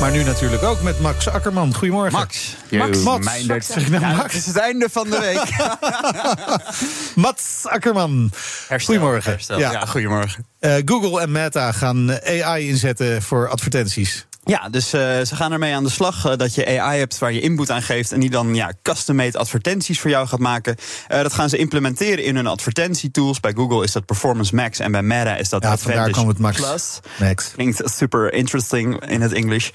Maar nu natuurlijk ook met Max Akkerman. Goedemorgen. Max. Max. Zeg Ja, Max? Het is het einde van de week. Mats Akkerman. Herstel, Goedemorgen. herstel. Ja. Ja. goedemorgen. Eh, Google en Meta gaan AI inzetten voor advertenties. Ja, dus eh, ze gaan ermee aan de slag eh, dat je AI hebt waar je input aan geeft en die dan ja, custom-made advertenties voor jou gaat maken. Eh, dat gaan ze implementeren in hun advertentietools. Bij Google is dat Performance Max en bij Meta is dat Ja, Advantage kwam het Max. Plus. Max. Klinkt super interesting in het Engels,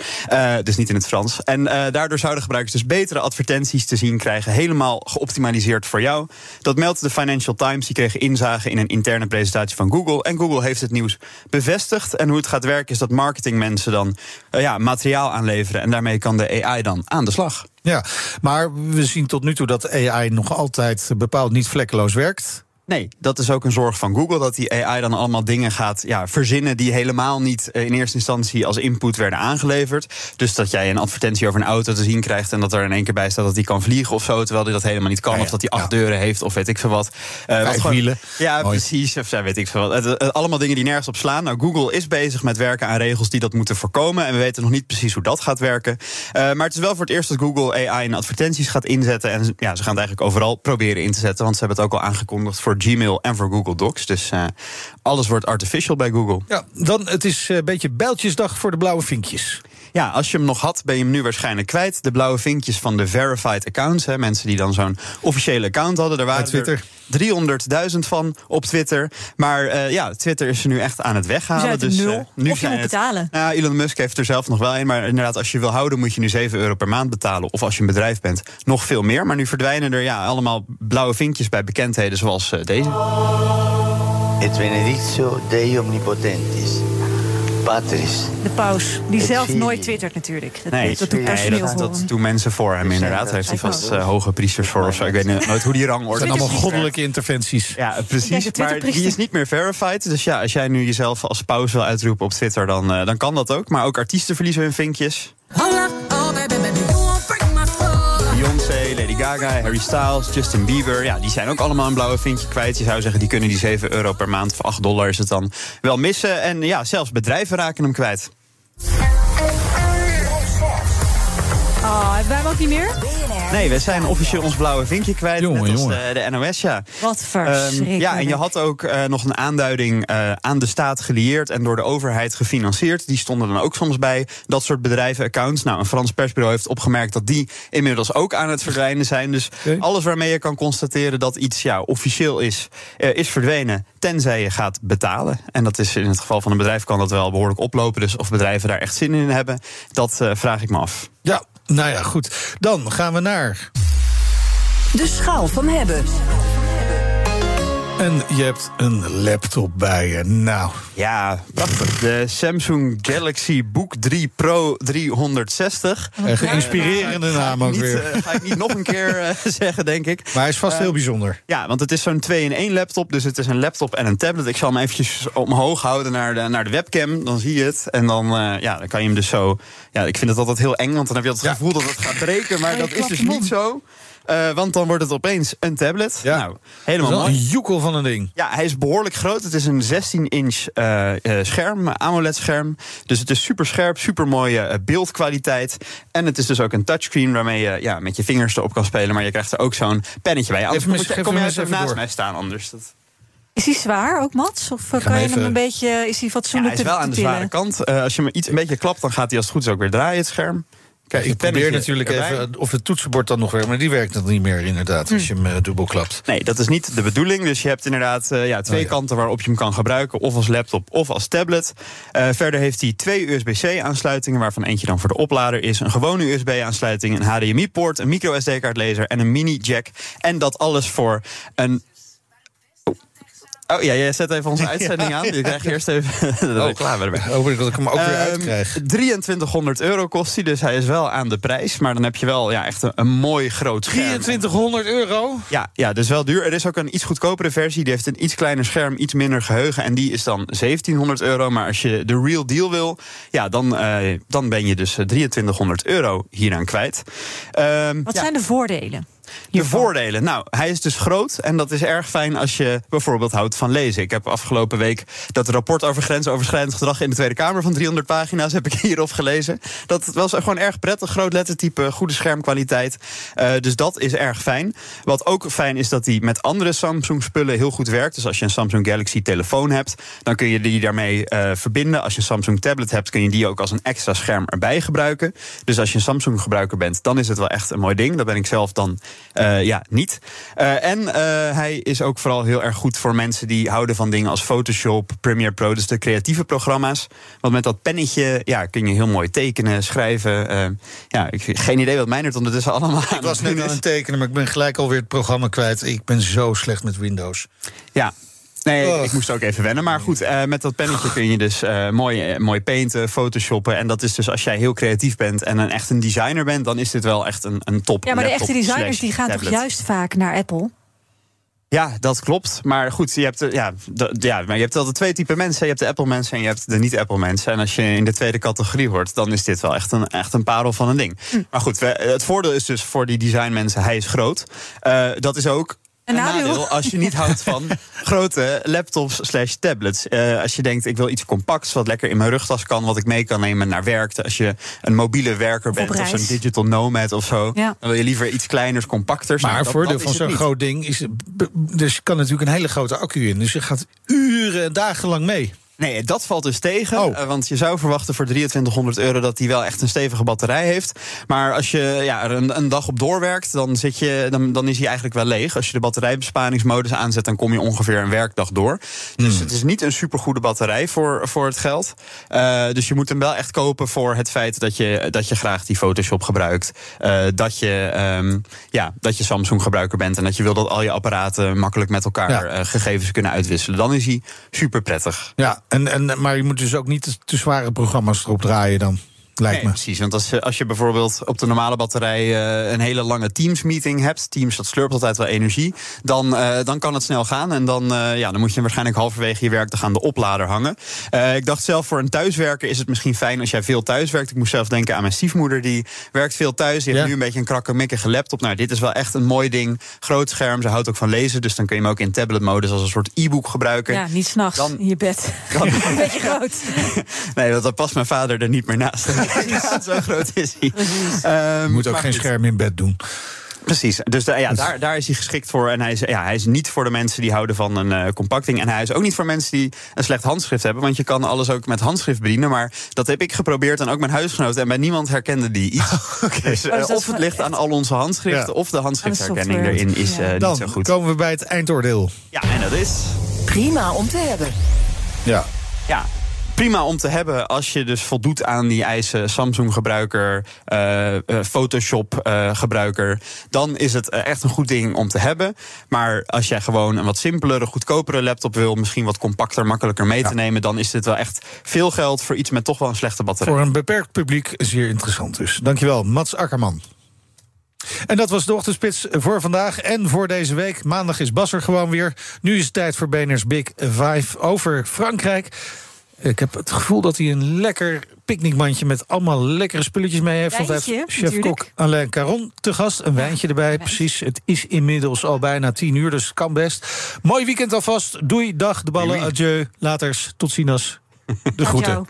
dus niet in het Frans. En daardoor zouden gebruikers dus betere advertenties te zien krijgen, helemaal geoptimaliseerd voor jou. Dat meldt de Financial Times. Die kregen inzage in een interne presentatie van Google. En Google heeft het nieuws bevestigd. En hoe het gaat werken is dat marketingmensen dan ja, materiaal aanleveren. En daarmee kan de AI dan aan de slag. Ja, maar we zien tot nu toe dat AI nog altijd bepaald niet vlekkeloos werkt. Nee, dat is ook een zorg van Google. Dat die AI dan allemaal dingen gaat ja, verzinnen die helemaal niet eh, in eerste instantie als input werden aangeleverd. Dus dat jij een advertentie over een auto te zien krijgt en dat er in één keer bij staat dat die kan vliegen of zo, terwijl die dat helemaal niet kan. Ja, ja. Of dat die acht Ja. deuren heeft of weet ik veel wat. Gewoon- wielen. Ja, Mooi. precies. Of weet ik veel wat. Het- allemaal dingen die nergens op slaan. Nou, Google is bezig met werken aan regels die dat moeten voorkomen. En we weten nog niet precies hoe dat gaat werken. Eh, maar het is wel voor het eerst dat Google AI in advertenties gaat inzetten. En ja, ze gaan het eigenlijk overal proberen in te zetten. Want ze hebben het ook al aangekondigd voor Gmail en voor Google Docs. Dus eh, alles wordt artificial bij Google. Ja, dan het is eh, een beetje bijltjesdag voor de blauwe vinkjes. Ja, als je hem nog had, ben je hem nu waarschijnlijk kwijt. De blauwe vinkjes van de verified accounts. Hè, mensen die dan zo'n officiële account hadden. Er waren Twitter. er 300.000 van op Twitter. Maar eh, ja, Twitter is er nu echt aan het weghalen. Het dus, er eh, nul. nu Of je zijn moet het- betalen. Nou, Elon Musk heeft er zelf nog wel een. Maar inderdaad, als je wil houden, moet je nu 7 euro per maand betalen. Of als je een bedrijf bent, nog veel meer. Maar nu verdwijnen er ja, allemaal blauwe vinkjes bij bekendheden zoals eh, deze. Et benedictio Dei omnipotentis, Patris, De paus, die zelf nooit twittert natuurlijk. Dat, Nee, dat doet nee, dat, voor dat hem. doen mensen voor hem inderdaad. Daar heeft hij vast eh, hoge priesters voor of zo. Ik weet niet- nooit hoe die rangorde Het zijn allemaal goddelijke interventies. Ja, precies. Maar die is niet meer verified. Dus ja, als jij nu jezelf als paus wil uitroepen op Twitter, dan, eh, dan kan dat ook. Maar ook artiesten verliezen hun vinkjes. Gaga, Harry Styles, Justin Bieber. Ja, die zijn ook allemaal een blauwe vinkje kwijt. Je zou zeggen, die kunnen die 7 euro per maand of 8 dollar is het dan wel missen. En ja, zelfs bedrijven raken hem kwijt. Oh, hebben wij hem niet meer? Nee, we zijn officieel ons blauwe vinkje kwijt. Jongen, net als jongen. de, de NOS, ja. Wat Ehm, verschrikkelijk. ja, en je had ook eh, nog een aanduiding eh, aan de staat gelieerd en door de overheid gefinancierd. Die stonden dan ook soms bij dat soort bedrijven-accounts. Nou, een Frans persbureau heeft opgemerkt dat die inmiddels ook aan het verdwijnen zijn. Dus alles waarmee je kan constateren dat iets ja, officieel is, eh, is verdwenen. Tenzij je gaat betalen. En dat is in het geval van een bedrijf kan dat wel behoorlijk oplopen. Dus of bedrijven daar echt zin in hebben, dat eh, vraag ik me af. Ja, nou ja, goed. Dan gaan we naar. De schaal van hebben. En je hebt een laptop bij je. Nou, Ja, prachtig. De Samsung Galaxy Book 3 Pro 360. een geïnspirerende naam ook Niet, weer. eh, ga ik niet nog een keer eh, zeggen, denk ik. Maar hij is vast heel bijzonder. Ja, want het is zo'n 2-in-1 laptop. Dus het is een laptop en een tablet. Ik zal hem eventjes omhoog houden naar de, naar de webcam. Dan zie je het. En dan, eh, ja, dan kan je hem dus zo... Ja, ik vind het altijd heel eng, want dan heb je altijd het Ja. gevoel dat het gaat breken. Maar Ja, dat is dus niet zo. Eh, want dan wordt het opeens een tablet. Ja. Nou, helemaal mooi. een joekel van een ding. Ja, hij is behoorlijk groot. Het is een 16-inch eh, eh, scherm, AMOLED-scherm. Dus het is super scherp, super mooie beeldkwaliteit. En het is dus ook een touchscreen waarmee je ja, met je vingers erop kan spelen. Maar je krijgt er ook zo'n pennetje bij. Anders Even kom, je- kom jij even naast door. mij staan anders. Dat... Is hij zwaar ook, Mats? Of ga kan je hem een beetje... Is hij Ja, fatsoenlijk hij is wel aan de zware kant. Eh, als je hem iets een beetje klapt, dan gaat hij als het goed is ook weer draaien, het scherm. Kijk, Ik probeer natuurlijk even of het toetsenbord dan nog werkt. Maar die werkt dan niet meer inderdaad als je hem eh, dubbel klapt. Nee, dat is niet de bedoeling. Dus je hebt inderdaad eh, ja, twee Oh ja. kanten waarop je hem kan gebruiken. Of als laptop of als tablet. Eh, verder heeft hij twee USB-C-aansluitingen... waarvan eentje dan voor de oplader is. Een gewone USB-aansluiting, een HDMI-poort... een micro-SD-kaartlezer en een mini-jack. En dat alles voor een... Oh ja, jij zet even onze uitzending aan. Je krijgt eerst even de reclame erbij. Hoop ik dat ik hem ook weer Ehm, uitkrijg. 2300 euro kost hij, dus hij is wel aan de prijs. Maar dan heb je wel ja, echt een, een mooi groot scherm. 2300 euro? Ja, ja, dus wel duur. Er is ook een iets goedkopere versie. Die heeft een iets kleiner scherm, iets minder geheugen. En die is dan 1700 euro. Maar als je de real deal wil, ja, dan, eh, dan ben je dus eh, 2300 euro hieraan kwijt. Ehm, Wat ja. zijn de voordelen? De voordelen. Nou, hij is dus groot en dat is erg fijn als je bijvoorbeeld houdt van lezen. Ik heb afgelopen week dat rapport over grensoverschrijdend gedrag in de Tweede Kamer van 300 pagina's heb ik hierop gelezen. Dat was gewoon erg prettig, groot lettertype, goede schermkwaliteit. Eh, dus dat is erg fijn. Wat ook fijn is dat hij met andere Samsung spullen heel goed werkt. Dus als je een Samsung Galaxy telefoon hebt, dan kun je die daarmee eh, verbinden. Als je een Samsung tablet hebt, kun je die ook als een extra scherm erbij gebruiken. Dus als je een Samsung gebruiker bent, dan is het wel echt een mooi ding. Dat ben ik zelf dan eh, ja, niet. Eh, en eh, hij is ook vooral heel erg goed voor mensen die houden van dingen als Photoshop, Premiere Pro, dus de creatieve programma's. Want met dat pennetje ja, kun je heel mooi tekenen, schrijven. Ja, ik geen idee wat mij er ondertussen allemaal Ik was net aan het tekenen, maar ik ben gelijk alweer het programma kwijt. Ik ben zo slecht met Windows. Ja. Nee, ik, Oh. ik moest ook even wennen. Maar goed, eh, met dat pennetje kun je dus eh, mooi, eh, mooi painten, photoshoppen. En dat is dus als jij heel creatief bent en een, echt een designer bent... dan is dit wel echt een, een top Ja, maar de echte designers die gaan toch juist vaak naar Apple? Ja, dat klopt. Maar goed, je hebt, ja, ja, maar je hebt altijd twee typen mensen. Je hebt de Apple-mensen en je hebt de niet-Apple-mensen. En als je in de tweede categorie hoort, dan is dit wel echt een, echt een parel van een ding. Hm. Maar goed, we- het voordeel is dus voor die designmensen, hij is groot. Eh, dat is ook Een een nadeel. nadeel als je niet houdt van grote laptops slash tablets. Eh, als je denkt, ik wil iets compacts wat lekker in mijn rugtas kan... wat ik mee kan nemen naar werk. Als je een mobiele werker Of bent of zo'n reis. digital nomad of zo... Ja. dan wil je liever iets kleiners, compacters. Maar Nou, het dat- voordeel dat van zo'n groot ding is... Dus je kan natuurlijk een hele grote accu in. Dus je gaat uren en dagenlang mee. Nee, dat valt dus tegen. Oh. Eh, want je zou verwachten voor 2300 euro dat hij wel echt een stevige batterij heeft. Maar als je ja, er een, een dag op doorwerkt, dan, zit je, dan, dan is hij eigenlijk wel leeg. Als je de batterijbesparingsmodus aanzet, dan kom je ongeveer een werkdag door. Dus het is niet een supergoede batterij voor, voor het geld. Eh, dus je moet hem wel echt kopen voor het feit dat je, dat je graag die Photoshop gebruikt. Eh, dat, je, ehm, ja, dat je Samsung gebruiker bent en dat je wil dat al je apparaten makkelijk met elkaar Ja. gegevens kunnen uitwisselen. Dan is hij super prettig. Ja, en, en, maar je moet dus ook niet te, te zware programma's erop draaien dan. Lijkt Nee, me. precies. Want als, je- als je bijvoorbeeld op de normale batterij eh, een hele lange Teams-meeting hebt, Teams dat slurpt altijd wel energie, dan, eh, dan kan het snel gaan. En dan, eh, ja, dan moet je waarschijnlijk halverwege je werkdag aan de oplader hangen. Eh, ik dacht zelf, voor een thuiswerker is het misschien fijn als jij veel thuis werkt. Ik moest zelf denken aan mijn stiefmoeder, die werkt veel thuis. Die heeft nu een beetje een krakkemikkige laptop. Nou, dit is wel echt een mooi ding. Groot scherm, ze houdt ook van lezen. Dus dan kun je hem ook in tablet-modus als een soort e-book gebruiken. Ja, niet s'nachts in je bed. Dan- Een beetje groot. Nee, want dan past mijn vader er niet meer naast. Zo groot is hij. Ehm, Je moet ook geen scherm in bed doen. Precies, dus da- ja, daar, daar is hij geschikt voor. En hij is, ja, hij is niet voor de mensen die houden van een eh, compacting. En hij is ook niet voor mensen die een slecht handschrift hebben. Want je kan alles ook met handschrift bedienen. Maar dat heb ik geprobeerd en ook mijn huisgenoten. En bij niemand herkende die iets. Dus, eh, Oh, dus of het ligt aan al onze handschriften... Ja. of de handschriftherkenning de erin is eh, niet Dan zo goed. komen we bij het eindoordeel. Ja, en dat is... Prima om te hebben. Ja. Ja, prima om te hebben als je dus voldoet aan die eisen Samsung-gebruiker, eh, eh, Photoshop-gebruiker. dan is het eh, echt een goed ding om te hebben. Maar als jij gewoon een wat simpelere, goedkopere laptop wil, misschien wat compacter, makkelijker mee te nemen, dan is dit wel echt veel geld voor iets met toch wel een slechte batterij. Voor een beperkt publiek zeer interessant dus. Dankjewel, Mats Akkerman. En dat was de ochtendspits voor vandaag en voor deze week. Maandag is Bas er gewoon weer. Nu is het tijd voor Beners Big Five over Frankrijk. Ik heb het gevoel dat hij een lekker picknickmandje... met allemaal lekkere spulletjes mee heeft. Want hij Wijntje, heeft chef-kok. Alain Caron te gast. Een wijntje erbij, precies. Het is inmiddels al bijna tien uur, dus het kan best. Mooi weekend alvast. Doei, dag, de ballen, Doei. adieu. Laters, tot ziens. De groeten.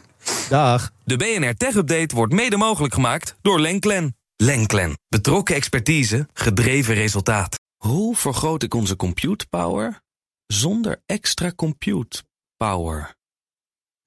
Dag. De BNR Tech Update wordt mede mogelijk gemaakt door Lenklen. Lenklen. Betrokken expertise, gedreven resultaat. Hoe vergroot ik onze compute power zonder extra compute power?